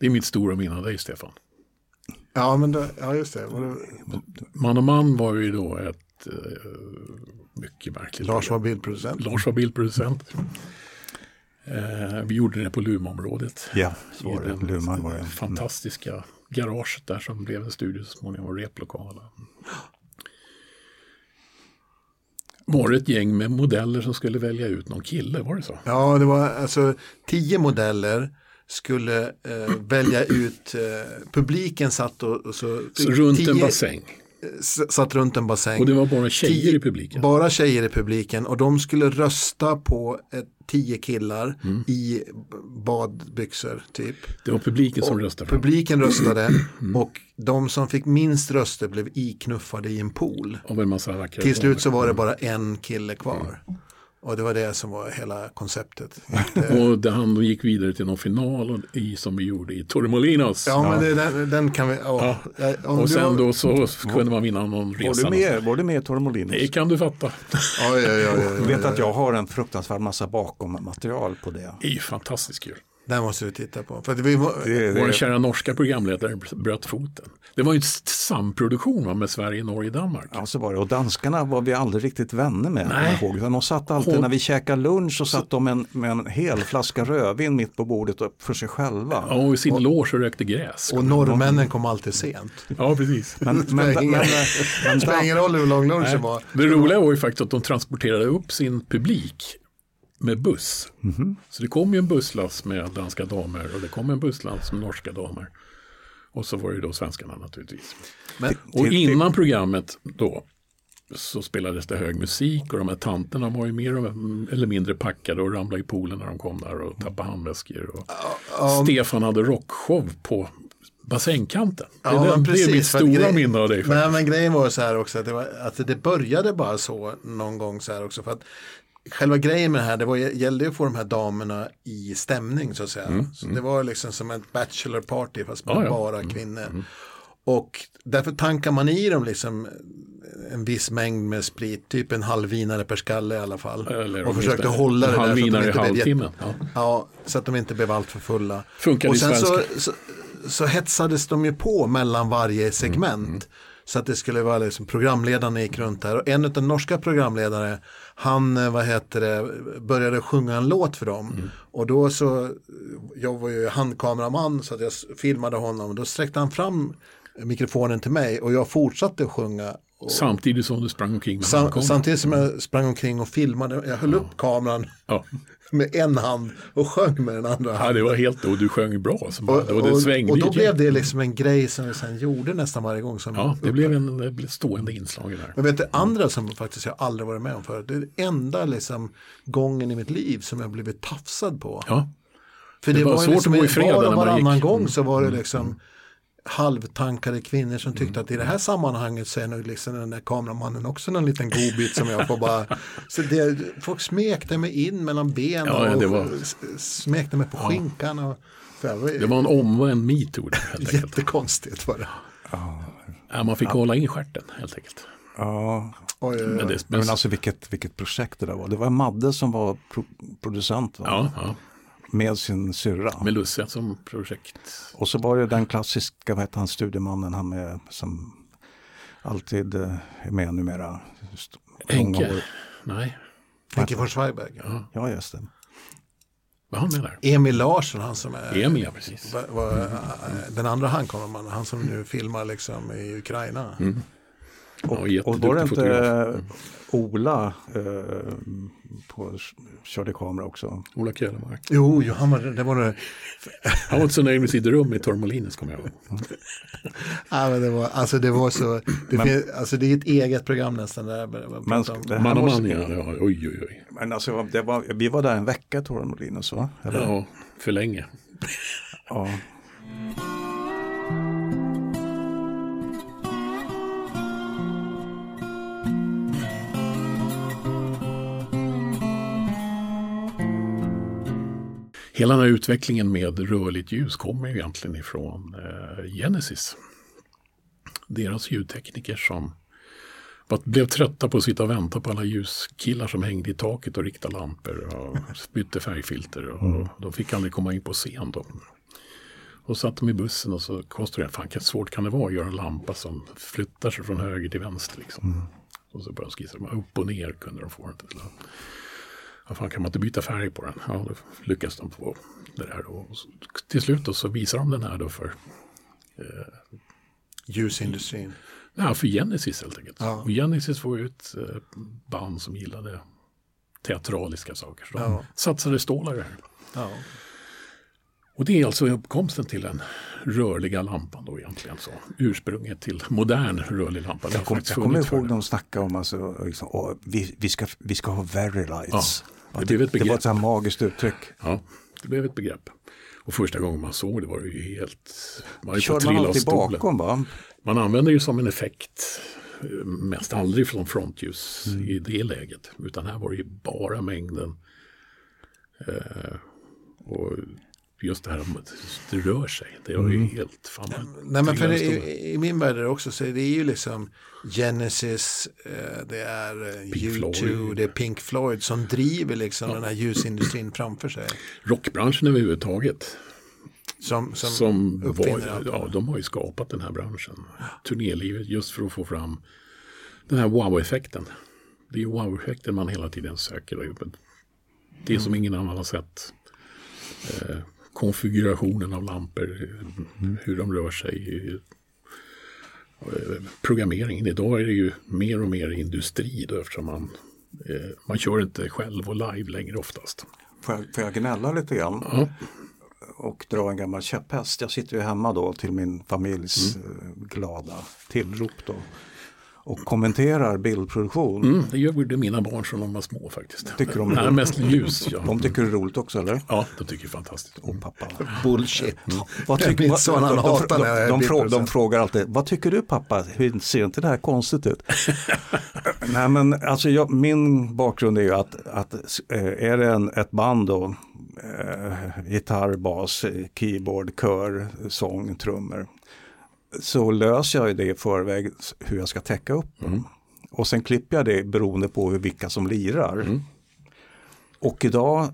Det är mitt stora minne av dig, Stefan. Ja, men då, ja just det. Det Man och man var ju då ett eh, mycket märkligt Lars var bildproducent. Lars var bildproducent. Eh, vi gjorde det på Lumområdet. Ja, så var det. den Luman var det. fantastiska garaget där som blev en studio så småningom och replokal. Var det ett gäng med modeller som skulle välja ut någon kille, var det så? Ja, det var alltså tio modeller skulle eh, välja ut, eh, publiken satt och, och så, Så runt en tio- bassäng. s- Satt runt en bassäng. Och det var bara tjejer Tio- i publiken. Bara tjejer i publiken och de skulle rösta på ett, tio killar Mm. i badbyxor typ. Det var publiken som röstade fram. Publiken röstade Mm. och de som fick minst röster blev iknuffade i en pool. Av en massa Till slut så var det bara en kille kvar. Mm. Och det var det som var hela konceptet. Det- Och det han gick vidare till någon final i, som vi gjorde i Torremolinos. Ja, men det, den, den kan vi... Ja. Ja, om och sen har- då så kunde man vinna någon Var resa. du med, var du med i Torremolinos? Det kan du fatta. Ja, ja, ja, ja, vet att jag har en fruktansvärd massa bakom material på det. Det är ju fantastiskt kul. Den måste du titta på. För vi var, det, Vår det kära norska programledare bröt foten. Det var ju en samproduktion va, med Sverige, Norge, Danmark. Ja, så var det. Och danskarna var vi aldrig riktigt vänner med. Nej. kommer jag ihåg. De satt alltid Hon- när vi käkade lunch så satt de med en, med en hel flaska rödvin mitt på bordet och- för sig själva. Ja, och i sin loge och rökte gräs. och norrmännen kom alltid sent. Ja, precis. Men, men, men, ingen- men, Det spelar ingen roll hur lång lunchen var. Det roliga var ju faktiskt att de transporterade upp sin publik med buss. Så det kom ju en busslast med danska damer och det kom en busslast med norska damer. Och så var det ju då svenskarna naturligtvis. Men, Och innan programmet då så spelades det hög musik och de här tanterna var ju mer eller mindre packade och ramlade i poolen när de kom där och tappade handväskor. Och Stefan hade rockshow på bassängkanten. Det är, Ja, den, men det är mitt precis, stora minne av dig. faktiskt. men, men grejen var så här också att det, var, att det började bara så någon gång så här också. För att själva grejen med det här, det var, gällde ju att få de här damerna i stämning så att säga. så det var liksom som ett bachelor party fast med Mm, ja. bara kvinnor. Och därför tankar man i dem liksom en viss mängd med sprit, typ en halvvinare per skalle i alla fall. Eller och försökte hålla det där de halvvinare i halvtimmen. Ja. Ja, så att de inte blev allt för fulla. Funkar och sen så, så, så hetsades de ju på mellan varje segment. Mm, Så att det skulle vara liksom programledarna gick runt där. Och en av de norska programledare, han eh, vad heter det, började sjunga en låt för dem. Mm. Och då så, jag var ju handkameraman så att jag filmade honom. Då sträckte han fram mikrofonen till mig och jag fortsatte sjunga. Och Samtidigt som du sprang omkring sam, samtidigt som jag sprang omkring och filmade, jag höll upp kameran Ja. med en hand och sjöng med den andra ja, det var helt, och du sjöng bra. Så bara, Och, och, det svängde och då blev det liksom en grej som vi sen gjorde nästan varje gång. Som Ja, det blev en det blev stående inslag här. Men vet du, andra som faktiskt jag aldrig varit med om förut. Det är den enda liksom gången i mitt liv som jag blivit tafsad på. Ja, För det det, var var, svårt liksom att gå i fred var och varannan gick. Mm. gång så var det liksom halvtankade kvinnor som tyckte att i det här sammanhanget så är nog liksom den där kameramannen också någon liten godbit som jag får bara så det, folk smekte mig in mellan benen Ja, ja, var- och s- smekte mig på skinkan och var det var en omvänd metoo jättekonstigt var det. Ja, man fick hålla in stjärten helt enkelt. ja, Oj. Men det, men alltså vilket, vilket projekt det där var. Det var Madde som var pro producent va? ja, ja, med sin syrra. med Lucia som projekt. Och så var det den klassiska, vad heter han, studiemannen, han med, som alltid eh, är med numera. Henke? år. Nej, Henke von Zweigbergk. Ja, just det. var han med där? Emil Larsson, han som är Emil, ja precis. var, var, den andra handkameramannen, han som nu filmar liksom i Ukraina. Ja, Och var det inte fotograf. eh, Ola eh, på, körde kamera också? Ola Källemark. Jo, jo, han var, det var det. Han var inte så nöjd med sitt rum i Torremolinos kommer jag ihåg. Ja, men det var, alltså det var så, det, finns, alltså det är ett eget program nästan. Där, Men men, det Man och man, ja, ja. Oj, oj, oj. Men alltså, det var, vi var där en vecka Torremolinos va? Eller? Ja, för länge. Ja. Hela den här utvecklingen med rörligt ljus kommer ju egentligen ifrån eh, Genesis. Deras ljudtekniker som blev trötta på att sitta och vänta på alla ljuskillar som hängde i taket och riktade lampor och bytte färgfilter. Och De fick aldrig komma in på scen. Då. Och satt de i bussen och så konstruerade fan hur svårt kan det vara att göra en lampa som flyttar sig från höger till vänster. Liksom. Och så började de skissa, upp och ner kunde de få det till. Ja, fan, kan man inte byta färg på den? Ja, då lyckas de få det där. Så, till slut då, så visar de den här då för, ljusindustrin. ja, för Genesis helt enkelt. Ja. Och Genesis var ju ett eh, band som gillade teatraliska saker. Så de Ja. satsade stålar i det här. Ja. Och det är alltså uppkomsten till den rörliga lampan då egentligen. Så. Ursprunget till modern rörlig lampa. Jag, kom, jag kommer ihåg de snackade om alltså, liksom, vi, vi, ska, vi ska ha very lights. Ja, det blev ett det var begrepp. ett så här magiskt uttryck. Ja, det blev ett begrepp. Och första gången man såg det var det ju helt... Man Körde man alltid bakom va? Man använder det som en effekt. eh, Mest aldrig från frontljus Mm. i det läget. Utan här var det ju bara mängden. Eh, och just det här om att det rör sig. Det var ju Mm. helt fan. man Nej, men för det, i, i min värld är det också så det är ju liksom Genesis, eh, det är eh, Pink U2, Floyd. det är Pink Floyd som driver liksom den här ljusindustrin framför sig. Rockbranschen överhuvudtaget. Som, som, Som var, ja, de har ju skapat den här branschen. Turnélivet just för att få fram den här wow-effekten. Det är wow-effekten man hela tiden söker. Det är Mm. som ingen annan har sett. Eh, konfigurationen av lampor, hur de rör sig. Programmeringen. Idag är det ju mer och mer industri då, eftersom man, eh, man kör inte själv och live längre oftast. Får jag, får jag gnälla lite grann? Ja. och dra en gammal käpphäst. Jag sitter ju hemma då till min familjs Mm. eh, glada tillrop då. Och kommenterar bildproduktion. Mm, det gjorde mina barn som de var små faktiskt. Tycker de- Nej, mest ljus. Ja. De tycker det är roligt också eller? ja, de tycker det är fantastiskt. Och pappa. Bullshit. Vad Jag tycker, vad, han de, de, de, är de, frå, de frågar alltid, vad tycker du pappa? Hur ser inte det här konstigt ut? Nej men alltså jag, min bakgrund är ju att, att eh, är det en, ett band då, eh, gitarr, bas, keyboard, kör, sång, trummor. Så löser jag det i förväg hur jag ska täcka upp. Och sen klipper jag det beroende på hur, vilka som lirar. Och idag, eh,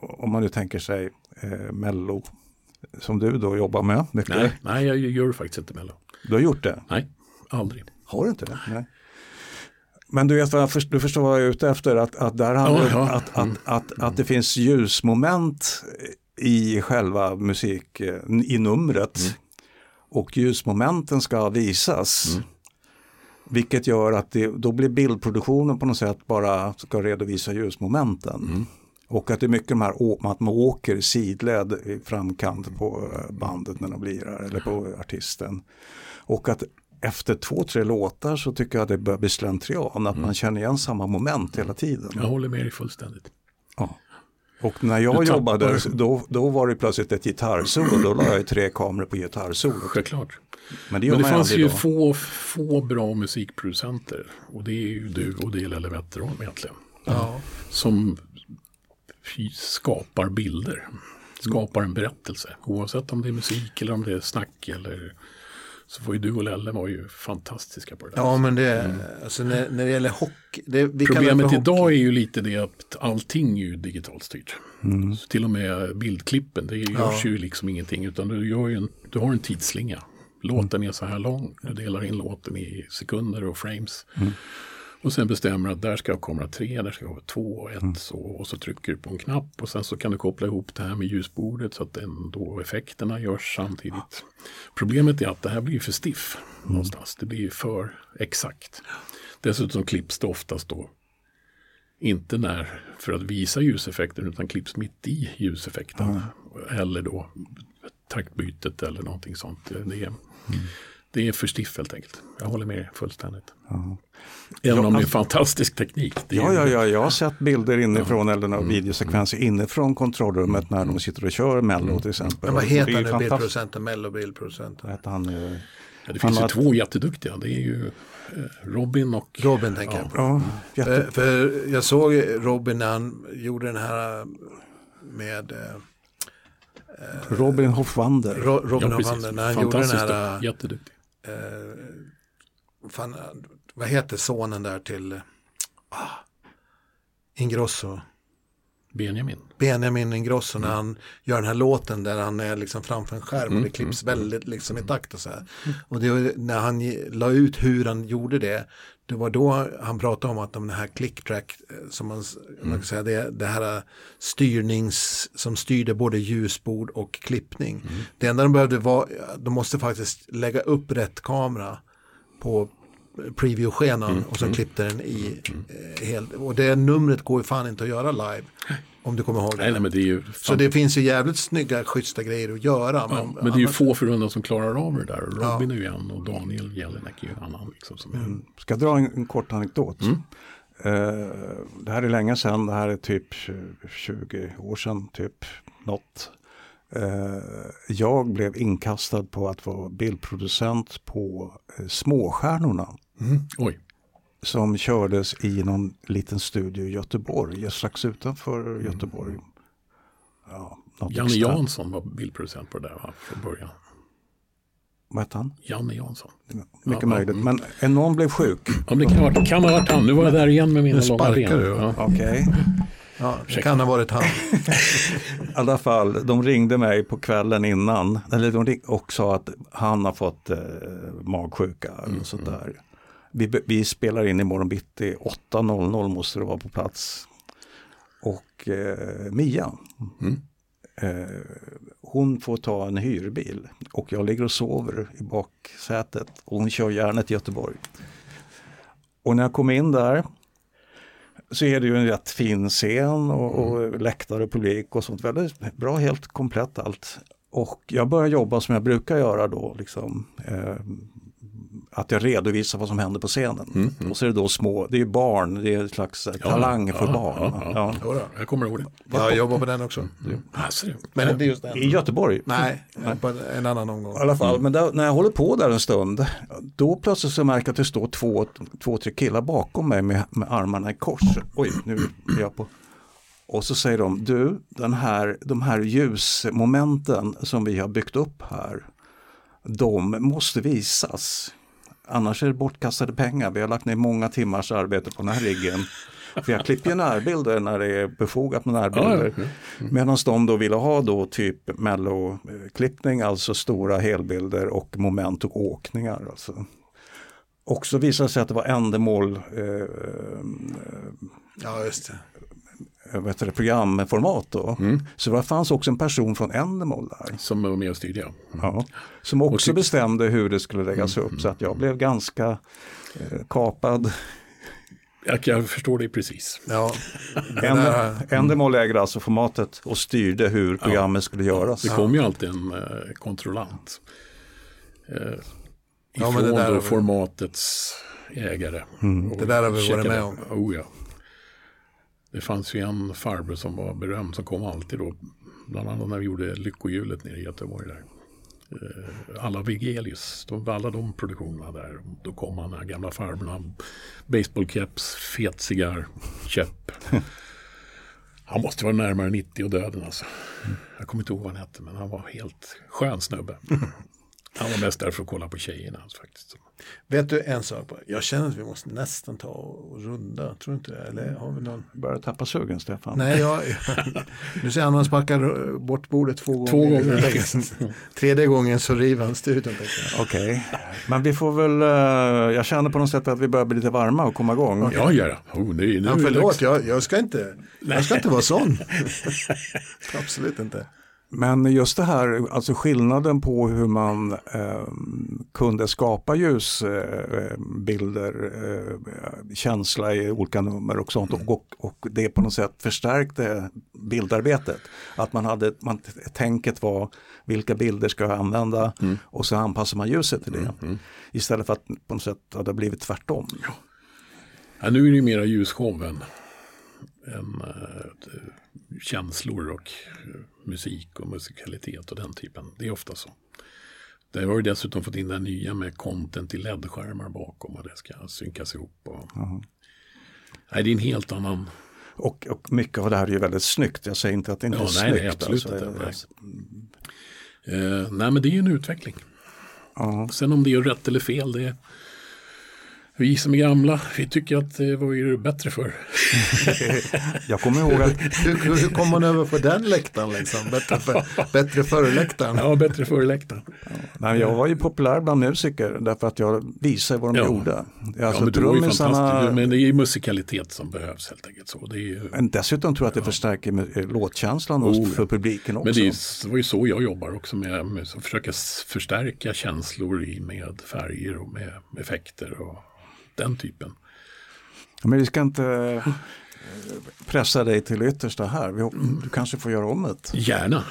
om man nu tänker sig eh, Mello, som du då jobbar med mycket. Nej, nej, jag gör faktiskt inte Mello. Du har gjort det? Nej, aldrig. Har du inte det? Nej. Men du vet vad jag du förstår vad jag är ute efter, att, att, där handlar, Ja, ja. Att, att, att, att det finns ljusmoment i själva musik, eh, i numret. Mm. Och ljusmomenten ska visas. Mm. Vilket gör att det, då blir bildproduktionen på något sätt bara ska redovisa ljusmomenten. Mm. Och att det är mycket de här, att man åker sidled i framkant på eh, bandet när de lirar eller på artisten. Och att efter två, tre låtar så tycker jag det börjar bli slentrian, att man känner igen samma moment hela tiden. Jag håller med dig fullständigt. Ja. Och när jag jobbade, då, då var det plötsligt ett gitarrsolo, då la jag tre kameror på gitarrsolot. Självklart. Men det Men det fanns ju få, få bra musikproducenter. Och det är ju du och det är Lelle Wetterholm egentligen. Ja. Som skapar bilder. Skapar en berättelse. Oavsett om det är musik eller om det är snack. Eller, så var ju du och Lelle var ju fantastiska på det där. ja, men det, alltså när, när det gäller hockey. Det, det Problemet för idag är ju lite det att allting är ju digitalt styrt. Så till och med bildklippen, det görs ju liksom ingenting utan du, gör ju en, du har en tidsslinga. Låten är så här lång, du delar in låten i sekunder och frames. Och sen bestämmer att där ska jag kamera tre, där ska jag ha två och ett så, och så trycker du på en knapp och sen så kan du koppla ihop det här med ljusbordet så att ändå effekterna görs samtidigt. Problemet är att det här blir för stiff någonstans. Det blir för exakt. Dessutom klipps det oftast då inte när för att visa ljuseffekten utan klipps mitt i ljuseffekten. Eller då taktbytet eller någonting sånt. Det är, det är för stiff helt enkelt. Jag håller med fullständigt. Även om det är en fantastisk teknik. Ja, ja, ja, jag har sett bilder inifrån eller några videosekvenser inifrån kontrollrummet när de sitter och kör Mello till exempel. Men vad Det heter är han ju nu, fantastiskt. bildproducenten, mellobildproducenten? Vad heter han? eh, Ja, det Han finns ju har- två jätteduktiga. Det är ju eh, Robin och Robin tänker jag på. Ja, jätte... Eh, För jag såg Robin när han gjorde den här med Robin Hoffwander. Ro- Robin ja, ja, precis. när han gjorde den här, duktig, jätteduktig. Eh, fan, vad heter sonen där till ah, Ingrosso? Benjamin. Benjamin Ingrosso Mm. när han gör den här låten där han är liksom framför en skärm och det klipps Mm. väldigt liksom i takt och så här. Och det när han la ut hur han gjorde det, det var då han pratade om att de här click track, eh, som man, s- man kan säga, det, det här eh, styrnings, som styrde både ljusbord och klippning. Det enda de behövde var, de måste faktiskt lägga upp rätt kamera på preview-skenan och så klippte den i eh, helt, och det numret går ju fan inte att göra live. Om du kommer ihåg det. Nej, nej, men det är ju, Så det finns ju jävligt snygga, schyssta grejer att göra. ja, Men, men det är ju annars- få förunnat som klarar av det där. Robin är ju en och Daniel Jelinek är ju en annan. Liksom, som är, Mm. Ska jag dra en, en kort anekdot? Mm. Eh, det här är länge sedan, det här är typ 20 år sedan, typ något. Eh, jag blev inkastad på att vara bildproducent på eh, Småstjärnorna Oj, som kördes i någon liten studio i Göteborg, strax utanför Göteborg. Ja, något Janne extra- Jansson var bildproducent på det där va, från början. Vad hette han? Janne Jansson. Mycket Ja, möjligt. Men en någon blev sjuk. Ja, det kan ha varit, kan ha varit han. Nu var jag där igen med mina Nu långa sparkar ben. du. Ja. Okej. Ja, det kan ha varit han. I alla fall, de ringde mig på kvällen innan eller de ring- och sa att han har fått eh, magsjuka eller sånt där. Vi, vi spelar in imorgon bitti, 8.00 måste det vara på plats. Och eh, Mia, eh, hon får ta en hyrbil och jag ligger och sover i baksätet och hon kör gärna till Göteborg. Och när jag kom in där så är det ju en rätt fin scen och, och läktare och publik och sånt. Väldigt bra, helt komplett allt. Och jag börjar jobba som jag brukar göra då, liksom. Eh, att jag redovisar vad som händer på scenen. Och så är det då små, det är barn, det är en slags eh, talang för ja, barn. ja, ja. Ja. Jag kommer ihåg det. Ja, jag jobbar på den också. Alltså, Men inte just den. I Göteborg. Nej, på en annan omgång. I alla fall, men där, när jag håller på där en stund, då plötsligt så märker jag att det står två, två tre killar bakom mig med, med armarna i kors. Oj, nu är jag på. Och så säger de, du, den här, de här ljusmomenten som vi har byggt upp här, de måste visas. Annars är det bortkastade pengar. Vi har lagt ner många timmars arbete på den här riggen. För jag klipper ju närbilder när det är befogat med närbilder. Ja, Medan de då ville ha då typ melloklippning, alltså stora helbilder och moment och åkningar. Alltså. Och så visade det sig att det var ändamål, eh, Ja, just det. Eh, vad heter det, programformat då. Så det fanns också en person från Endemol där. Som var med och styrde. ja. Ja, som också bestämde hur det skulle läggas upp. Så att jag blev ganska eh, kapad. Jag, jag förstår dig precis. Ja, Endemol ägde alltså formatet och styrde hur programmet skulle göras. Det kom ju alltid en eh, kontrollant. Eh, Ja, ifrån men det där då har vi- formatets ägare. Och Det där har vi varit med om. Oh, ja. Det fanns ju en farbror som var berömd som kom alltid då. Bland annat när vi gjorde Lyckohjulet nere i Göteborg. Där. Eh, Alla Vigelius, de, alla de produktionerna där. Då kom han, den här gamla farbrorn. Baseballkeps, fet cigarr, käpp. Han måste vara närmare 90 och döden alltså. Jag kommer inte ihåg vad han hette men han var helt skön snubbe. Han var mest där för att kolla på tjejerna faktiskt. Vet du en sak? Bara? Jag känner att vi måste nästan ta och runda. Tror du inte det? Eller har vi någon? Börjar tappa sugen Stefan. Nej, jag, nu ser jag han sparkar bort bordet två gånger. Två gånger. Tredje gången så river han studion. Okej, men vi får väl, eh, jag känner på något sätt att vi börjar bli lite varma och komma igång. Ja, ja, ja. Oh, nu, nu Ja, förlåt, jag, jag, ska inte, jag ska inte vara sån. Absolut inte. Men just det här, alltså skillnaden på hur man eh, kunde skapa ljusbilder, eh, känsla i olika nummer och sånt och, och det på något sätt förstärkte bildarbetet. Att man hade, man, tänket var vilka bilder ska jag använda och så anpassar man ljuset till det. Istället för att på något sätt ha det blivit tvärtom. Ja, nu är det ju mera ljusshow än, än eh, känslor och eh, musik och musikalitet och den typen. Det är ofta så. Det har ju dessutom fått in det nya med content i LED-skärmar bakom och det ska synkas ihop. Och... Nej, det är en helt annan... Och, och mycket av det här är ju väldigt snyggt. Jag säger inte att det inte Ja, är nej, nej, snyggt. absolut alltså. inte, nej. Eh, nej, men det är ju en utveckling. Ja. Sen om det är rätt eller fel, det är... Vi som är gamla, vi tycker att det var ju bättre för. Jag kommer ihåg att Hur, hur kom man över på den läktaren liksom? Bättre, för, bättre före läktaren. Ja, bättre för läktaren. Nej, jag var ju populär bland musiker därför att jag visade vad de Ja. gjorde. Ja, Alltså men var ju trummisarna, fantastisk. Men det är ju musikalitet som behövs helt enkelt. Så. Det är ju... men dessutom tror jag att det förstärker med- eh, låtkänslan Oh, ja. för publiken också. Men det, är, det var ju så jag jobbar också med, med att försöka förstärka känslor i, med färger och med effekter och den typen. Men vi ska inte eh, pressa dig till yttersta här. Du kanske får göra om det. Gärna.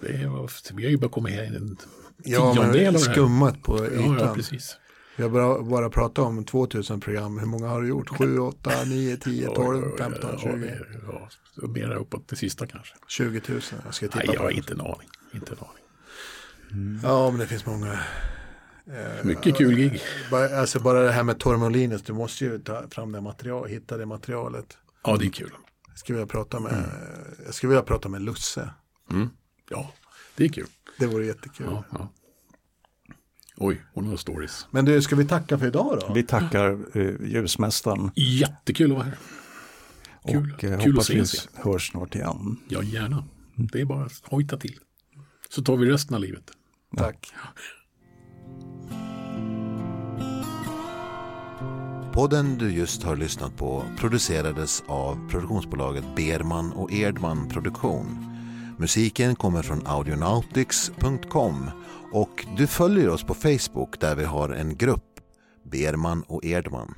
Det är, vi har ju bara kommit här i en Ja, tiondel av skummat på Ja, ytan. ja, precis. Vi har bara, bara pratat om 2000 program. Hur många har du gjort? 7, 8, 9, 10, 12, 15, ja, 20? Ja, ja, mera uppåt det sista kanske. 20 000. Jag ska Nej, tippa jag har inte en aning. Inte en aning. Ja, men det finns många. Mycket kul gig. Bara, alltså bara det här med Tormolinus. Du måste ju ta fram det material, hitta det materialet. Ja, det är kul. Jag skulle vilja prata med, jag skulle vilja prata med Lusse. Ja, det är kul. Det vore jättekul. Ja, ja. Oj, hon har stories. Men du, ska vi tacka för idag då? Vi tackar eh, ljusmästaren Jättekul att vara här. Kul. och eh, Kul att hoppas vi ses. hörs snart igen. Ja, gärna. Det är bara att hojta till. Så tar vi resten av livet. Tack. Podden du just har lyssnat på producerades av produktionsbolaget Berman och Erdman Produktion. Musiken kommer från audionautics.com och du följer oss på Facebook där vi har en grupp Berman och Erdman.